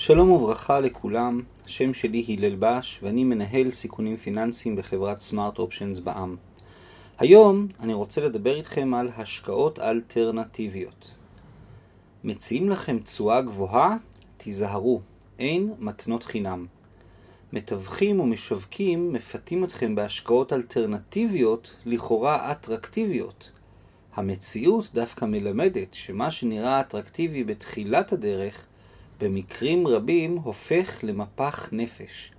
שלום וברכה לכולם, השם שלי הלל בש ואני מנהל סיכונים פיננסיים בחברת סמארט אופשנס בע"מ. היום אני רוצה לדבר איתכם על השקעות אלטרנטיביות. מציעים לכם תשואה גבוהה? תיזהרו, אין מתנות חינם. מתווכים ומשווקים מפתים אתכם בהשקעות אלטרנטיביות לכאורה אטרקטיביות. המציאות דווקא מלמדת שמה שנראה אטרקטיבי בתחילת הדרך במקרים רבים הופך למפח נפש.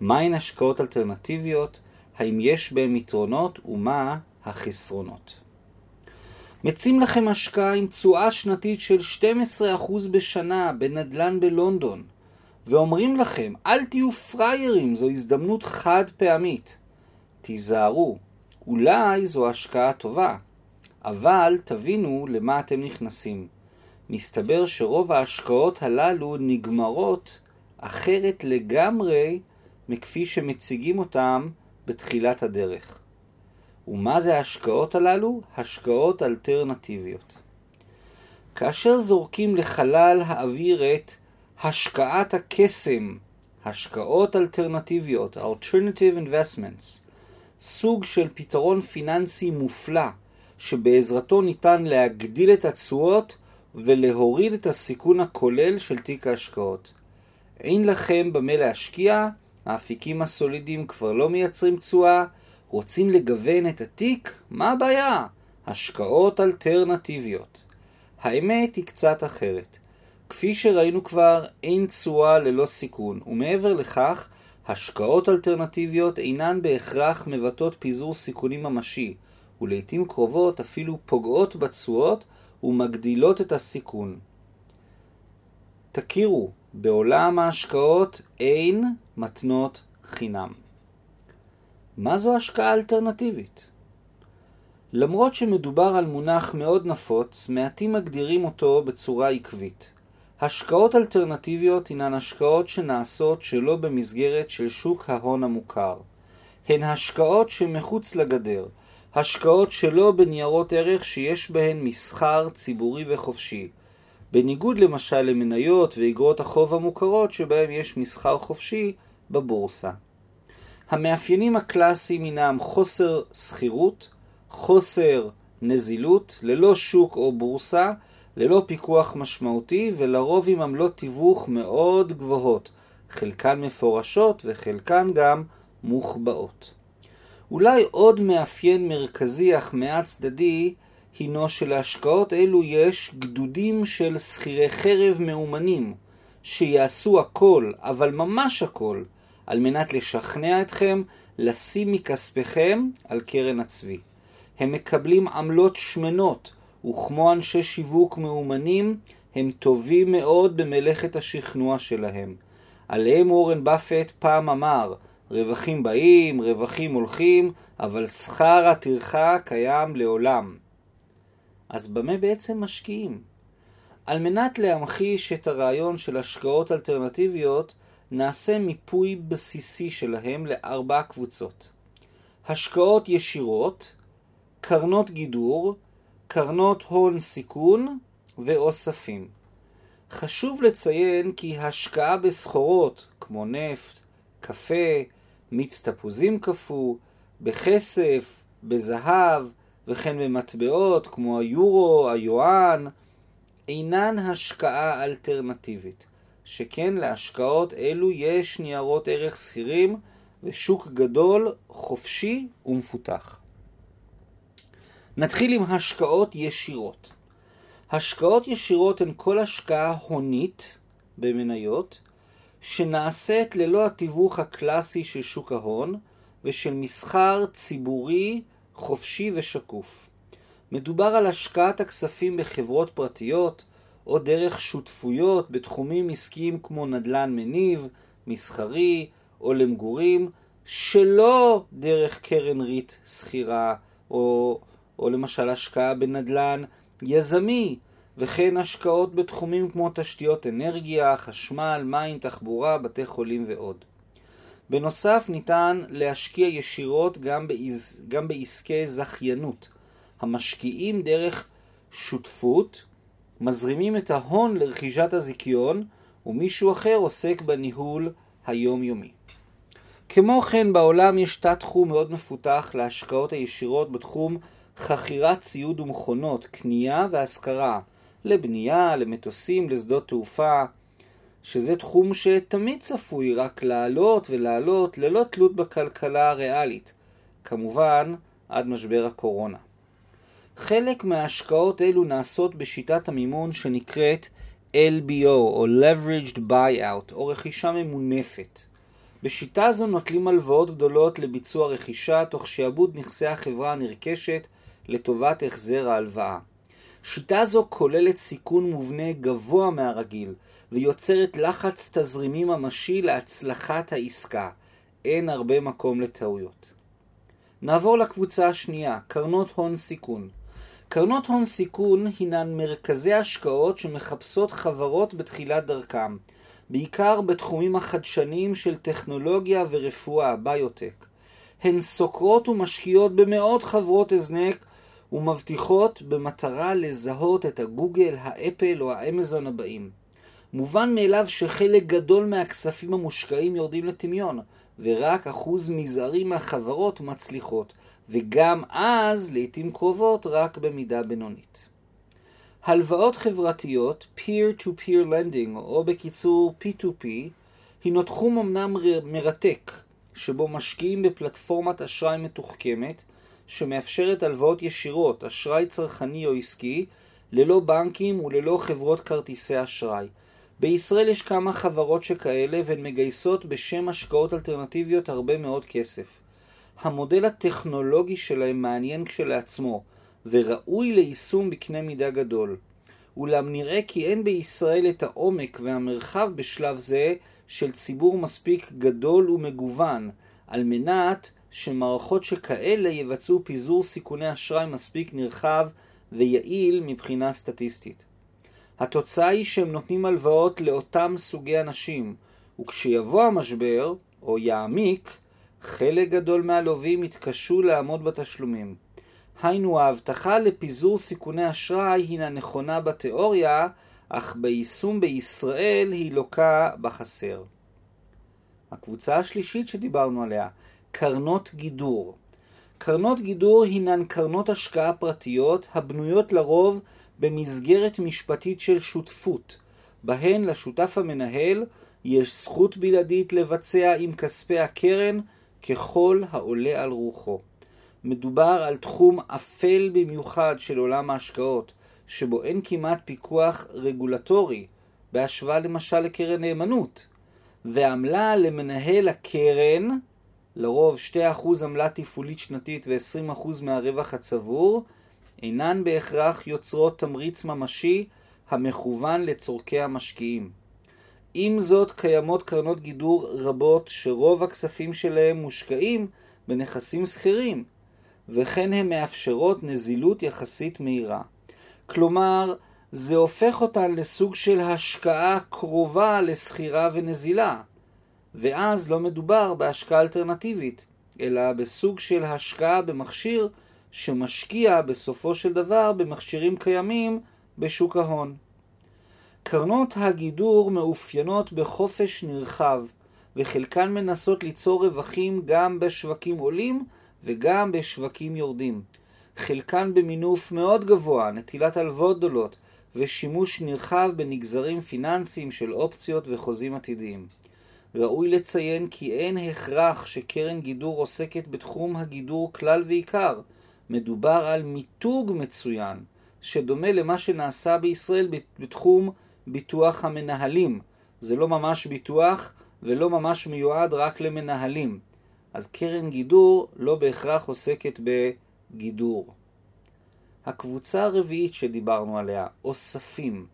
מהן השקעות אלטרנטיביות, האם יש בהן יתרונות ומה החסרונות. מציעים לכם השקעה עם תשואה שנתית של 12% בשנה בנדל"ן בלונדון, ואומרים לכם, אל תהיו פריירים, זו הזדמנות חד פעמית. תיזהרו, אולי זו השקעה טובה, אבל תבינו למה אתם נכנסים. מסתבר שרוב ההשקעות הללו נגמרות אחרת לגמרי מכפי שמציגים אותם בתחילת הדרך. ומה זה ההשקעות הללו? השקעות אלטרנטיביות. כאשר זורקים לחלל האוויר את השקעת הקסם, השקעות אלטרנטיביות, Alternative Investments, סוג של פתרון פיננסי מופלא, שבעזרתו ניתן להגדיל את התשואות ולהוריד את הסיכון הכולל של תיק ההשקעות. אין לכם במה להשקיע, האפיקים הסולידיים כבר לא מייצרים תשואה, רוצים לגוון את התיק? מה הבעיה? השקעות אלטרנטיביות. האמת היא קצת אחרת. כפי שראינו כבר, אין תשואה ללא סיכון, ומעבר לכך, השקעות אלטרנטיביות אינן בהכרח מבטאות פיזור סיכונים ממשי, ולעיתים קרובות אפילו פוגעות בתשואות ומגדילות את הסיכון. תכירו, בעולם ההשקעות אין מתנות חינם. מה זו השקעה אלטרנטיבית? למרות שמדובר על מונח מאוד נפוץ, מעטים מגדירים אותו בצורה עקבית. השקעות אלטרנטיביות הינן השקעות שנעשות שלא במסגרת של שוק ההון המוכר. הן השקעות שמחוץ לגדר, השקעות שלא בניירות ערך שיש בהן מסחר ציבורי וחופשי, בניגוד למשל למניות ואגרות החוב המוכרות שבהן יש מסחר חופשי בבורסה. המאפיינים הקלאסיים הינם חוסר שכירות, חוסר נזילות, ללא שוק או בורסה, ללא פיקוח משמעותי ולרוב עם עמלות תיווך מאוד גבוהות, חלקן מפורשות וחלקן גם מוחבאות. אולי עוד מאפיין מרכזי אך מעט צדדי הינו שלהשקעות אלו יש גדודים של שכירי חרב מאומנים שיעשו הכל, אבל ממש הכל, על מנת לשכנע אתכם לשים מכספיכם על קרן הצבי. הם מקבלים עמלות שמנות, וכמו אנשי שיווק מאומנים, הם טובים מאוד במלאכת השכנוע שלהם. עליהם אורן באפט פעם אמר, רווחים באים, רווחים הולכים, אבל שכר הטרחה קיים לעולם. אז במה בעצם משקיעים? על מנת להמחיש את הרעיון של השקעות אלטרנטיביות, נעשה מיפוי בסיסי שלהם לארבע קבוצות. השקעות ישירות, קרנות גידור, קרנות הון סיכון ואוספים. חשוב לציין כי השקעה בסחורות כמו נפט, קפה, מיץ תפוזים קפוא, בכסף, בזהב וכן במטבעות כמו היורו, היואן, אינן השקעה אלטרנטיבית, שכן להשקעות אלו יש ניירות ערך שכירים ושוק גדול, חופשי ומפותח. נתחיל עם השקעות ישירות. השקעות ישירות הן כל השקעה הונית במניות שנעשית ללא התיווך הקלאסי של שוק ההון ושל מסחר ציבורי חופשי ושקוף. מדובר על השקעת הכספים בחברות פרטיות או דרך שותפויות בתחומים עסקיים כמו נדל"ן מניב, מסחרי או למגורים, שלא דרך קרן ריט שכירה או, או למשל השקעה בנדל"ן יזמי וכן השקעות בתחומים כמו תשתיות אנרגיה, חשמל, מים, תחבורה, בתי חולים ועוד. בנוסף ניתן להשקיע ישירות גם, בעז, גם בעסקי זכיינות. המשקיעים דרך שותפות מזרימים את ההון לרכישת הזיכיון ומישהו אחר עוסק בניהול היומיומי. כמו כן בעולם יש תת-תחום מאוד מפותח להשקעות הישירות בתחום חכירת ציוד ומכונות, קנייה והשכרה, לבנייה, למטוסים, לשדות תעופה, שזה תחום שתמיד צפוי רק לעלות ולעלות ללא תלות בכלכלה הריאלית, כמובן עד משבר הקורונה. חלק מההשקעות אלו נעשות בשיטת המימון שנקראת LBO או Leveraged Buyout או רכישה ממונפת. בשיטה זו נוטלים הלוואות גדולות לביצוע רכישה תוך שעבוד נכסי החברה הנרכשת לטובת החזר ההלוואה. שיטה זו כוללת סיכון מובנה גבוה מהרגיל ויוצרת לחץ תזרימי ממשי להצלחת העסקה. אין הרבה מקום לטעויות. נעבור לקבוצה השנייה, קרנות הון סיכון. קרנות הון סיכון הינן מרכזי השקעות שמחפשות חברות בתחילת דרכם, בעיקר בתחומים החדשניים של טכנולוגיה ורפואה, ביוטק. הן סוקרות ומשקיעות במאות חברות הזנק ומבטיחות במטרה לזהות את הגוגל, האפל או האמזון הבאים. מובן מאליו שחלק גדול מהכספים המושקעים יורדים לטמיון, ורק אחוז מזערי מהחברות מצליחות, וגם אז, לעיתים קרובות, רק במידה בינונית. הלוואות חברתיות, peer-to-peer lending, או בקיצור P2P, הינו תחום אמנם מרתק, שבו משקיעים בפלטפורמת אשראי מתוחכמת, שמאפשרת הלוואות ישירות, אשראי צרכני או עסקי, ללא בנקים וללא חברות כרטיסי אשראי. בישראל יש כמה חברות שכאלה והן מגייסות בשם השקעות אלטרנטיביות הרבה מאוד כסף. המודל הטכנולוגי שלהם מעניין כשלעצמו, וראוי ליישום בקנה מידה גדול. אולם נראה כי אין בישראל את העומק והמרחב בשלב זה של ציבור מספיק גדול ומגוון, על מנת שמערכות שכאלה יבצעו פיזור סיכוני אשראי מספיק נרחב ויעיל מבחינה סטטיסטית. התוצאה היא שהם נותנים הלוואות לאותם סוגי אנשים, וכשיבוא המשבר, או יעמיק, חלק גדול מהלווים יתקשו לעמוד בתשלומים. היינו ההבטחה לפיזור סיכוני אשראי הינה נכונה בתיאוריה, אך ביישום בישראל היא לוקה בחסר. הקבוצה השלישית שדיברנו עליה, קרנות גידור. קרנות גידור הינן קרנות השקעה פרטיות הבנויות לרוב במסגרת משפטית של שותפות, בהן לשותף המנהל יש זכות בלעדית לבצע עם כספי הקרן ככל העולה על רוחו. מדובר על תחום אפל במיוחד של עולם ההשקעות, שבו אין כמעט פיקוח רגולטורי, בהשוואה למשל לקרן נאמנות, ועמלה למנהל הקרן, לרוב 2% עמלה תפעולית שנתית ו-20% מהרווח הצבור, אינן בהכרח יוצרות תמריץ ממשי המכוון לצורכי המשקיעים. עם זאת, קיימות קרנות גידור רבות שרוב הכספים שלהם מושקעים בנכסים שכירים, וכן הן מאפשרות נזילות יחסית מהירה. כלומר, זה הופך אותן לסוג של השקעה קרובה לסחירה ונזילה, ואז לא מדובר בהשקעה אלטרנטיבית, אלא בסוג של השקעה במכשיר שמשקיע בסופו של דבר במכשירים קיימים בשוק ההון. קרנות הגידור מאופיינות בחופש נרחב, וחלקן מנסות ליצור רווחים גם בשווקים עולים וגם בשווקים יורדים. חלקן במינוף מאוד גבוה, נטילת הלוואות גדולות, ושימוש נרחב בנגזרים פיננסיים של אופציות וחוזים עתידיים. ראוי לציין כי אין הכרח שקרן גידור עוסקת בתחום הגידור כלל ועיקר. מדובר על מיתוג מצוין, שדומה למה שנעשה בישראל בתחום ביטוח המנהלים. זה לא ממש ביטוח ולא ממש מיועד רק למנהלים. אז קרן גידור לא בהכרח עוסקת בגידור. הקבוצה הרביעית שדיברנו עליה, אוספים.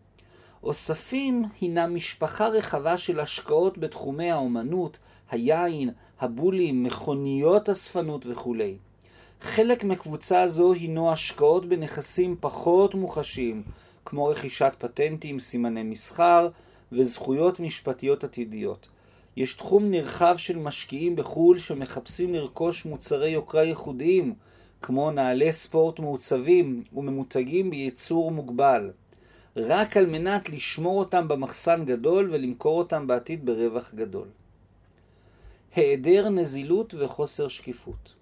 אוספים הינה משפחה רחבה של השקעות בתחומי האומנות, היין, הבולים, מכוניות אספנות וכולי. חלק מקבוצה זו הינו השקעות בנכסים פחות מוחשיים, כמו רכישת פטנטים, סימני מסחר וזכויות משפטיות עתידיות. יש תחום נרחב של משקיעים בחו"ל שמחפשים לרכוש מוצרי יוקרה ייחודיים, כמו נעלי ספורט מעוצבים וממותגים בייצור מוגבל. רק על מנת לשמור אותם במחסן גדול ולמכור אותם בעתיד ברווח גדול. היעדר נזילות וחוסר שקיפות.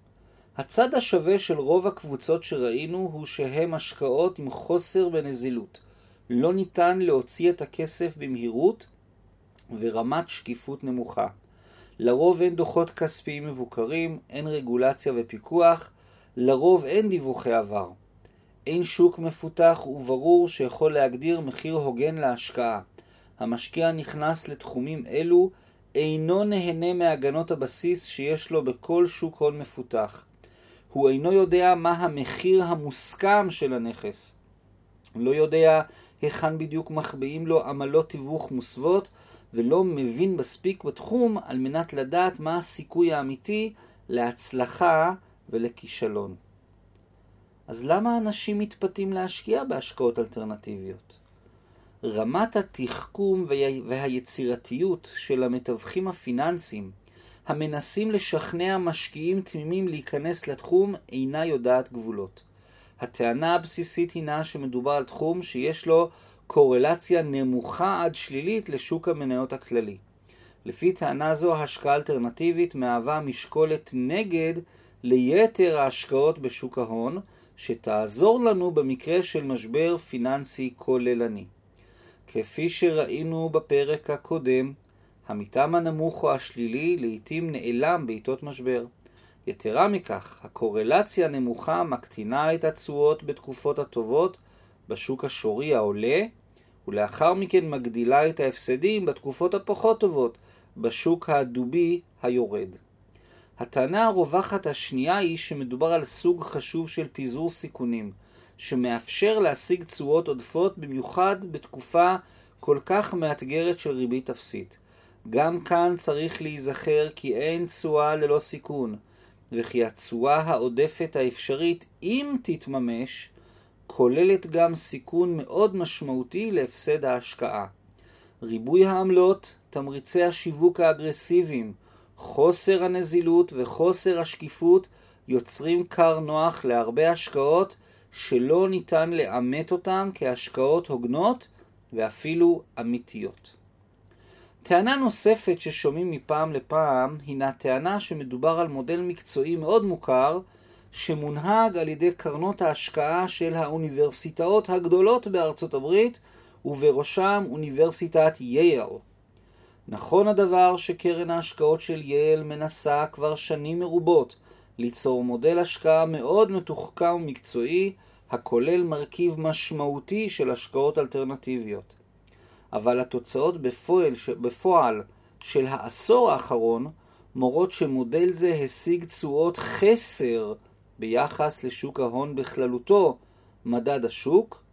הצד השווה של רוב הקבוצות שראינו הוא שהם השקעות עם חוסר בנזילות. לא ניתן להוציא את הכסף במהירות ורמת שקיפות נמוכה. לרוב אין דוחות כספיים מבוקרים, אין רגולציה ופיקוח, לרוב אין דיווחי עבר. אין שוק מפותח וברור שיכול להגדיר מחיר הוגן להשקעה. המשקיע נכנס לתחומים אלו, אינו נהנה מהגנות הבסיס שיש לו בכל שוק הון מפותח. הוא אינו יודע מה המחיר המוסכם של הנכס. לא יודע היכן בדיוק מחביאים לו עמלות תיווך מוסוות, ולא מבין מספיק בתחום על מנת לדעת מה הסיכוי האמיתי להצלחה ולכישלון. אז למה אנשים מתפתים להשקיע בהשקעות אלטרנטיביות? רמת התחכום והיצירתיות של המתווכים הפיננסיים המנסים לשכנע משקיעים תמימים להיכנס לתחום אינה יודעת גבולות. הטענה הבסיסית הינה שמדובר על תחום שיש לו קורלציה נמוכה עד שלילית לשוק המניות הכללי. לפי טענה זו, השקעה אלטרנטיבית מהווה משקולת נגד ליתר ההשקעות בשוק ההון, שתעזור לנו במקרה של משבר פיננסי כוללני. כפי שראינו בפרק הקודם, המתאם הנמוך או השלילי לעתים נעלם בעיתות משבר. יתרה מכך, הקורלציה הנמוכה מקטינה את התשואות בתקופות הטובות בשוק השורי העולה, ולאחר מכן מגדילה את ההפסדים בתקופות הפחות טובות בשוק הדובי היורד. הטענה הרווחת השנייה היא שמדובר על סוג חשוב של פיזור סיכונים, שמאפשר להשיג תשואות עודפות במיוחד בתקופה כל כך מאתגרת של ריבית אפסית. גם כאן צריך להיזכר כי אין תשואה ללא סיכון, וכי התשואה העודפת האפשרית, אם תתממש, כוללת גם סיכון מאוד משמעותי להפסד ההשקעה. ריבוי העמלות, תמריצי השיווק האגרסיביים, חוסר הנזילות וחוסר השקיפות יוצרים כר נוח להרבה השקעות שלא ניתן לאמת אותן כהשקעות הוגנות ואפילו אמיתיות. טענה נוספת ששומעים מפעם לפעם הינה טענה שמדובר על מודל מקצועי מאוד מוכר שמונהג על ידי קרנות ההשקעה של האוניברסיטאות הגדולות בארצות הברית ובראשם אוניברסיטת יייל. נכון הדבר שקרן ההשקעות של יייל מנסה כבר שנים מרובות ליצור מודל השקעה מאוד מתוחכם ומקצועי הכולל מרכיב משמעותי של השקעות אלטרנטיביות. אבל התוצאות בפועל, בפועל של העשור האחרון מורות שמודל זה השיג תשואות חסר ביחס לשוק ההון בכללותו, מדד השוק,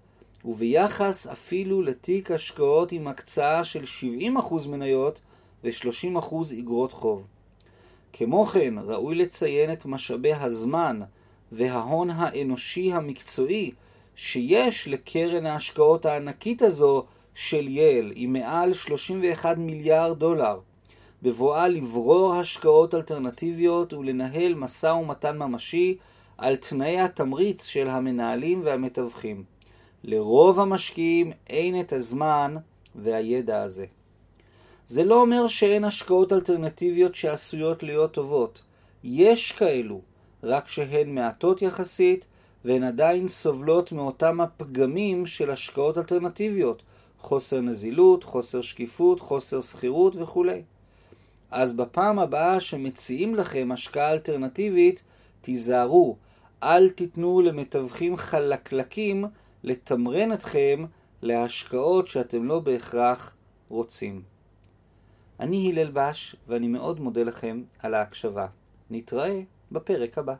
וביחס אפילו לתיק השקעות עם הקצאה של 70% מניות ו-30% אגרות חוב. כמו כן, ראוי לציין את משאבי הזמן וההון האנושי המקצועי שיש לקרן ההשקעות הענקית הזו של יל עם מעל 31 מיליארד דולר, בבואה לברור השקעות אלטרנטיביות ולנהל משא ומתן ממשי על תנאי התמריץ של המנהלים והמתווכים. לרוב המשקיעים אין את הזמן והידע הזה. זה לא אומר שאין השקעות אלטרנטיביות שעשויות להיות טובות. יש כאלו, רק שהן מעטות יחסית, והן עדיין סובלות מאותם הפגמים של השקעות אלטרנטיביות, חוסר נזילות, חוסר שקיפות, חוסר שכירות וכולי. אז בפעם הבאה שמציעים לכם השקעה אלטרנטיבית, תיזהרו, אל תיתנו למתווכים חלקלקים לתמרן אתכם להשקעות שאתם לא בהכרח רוצים. אני הלל בש, ואני מאוד מודה לכם על ההקשבה. נתראה בפרק הבא.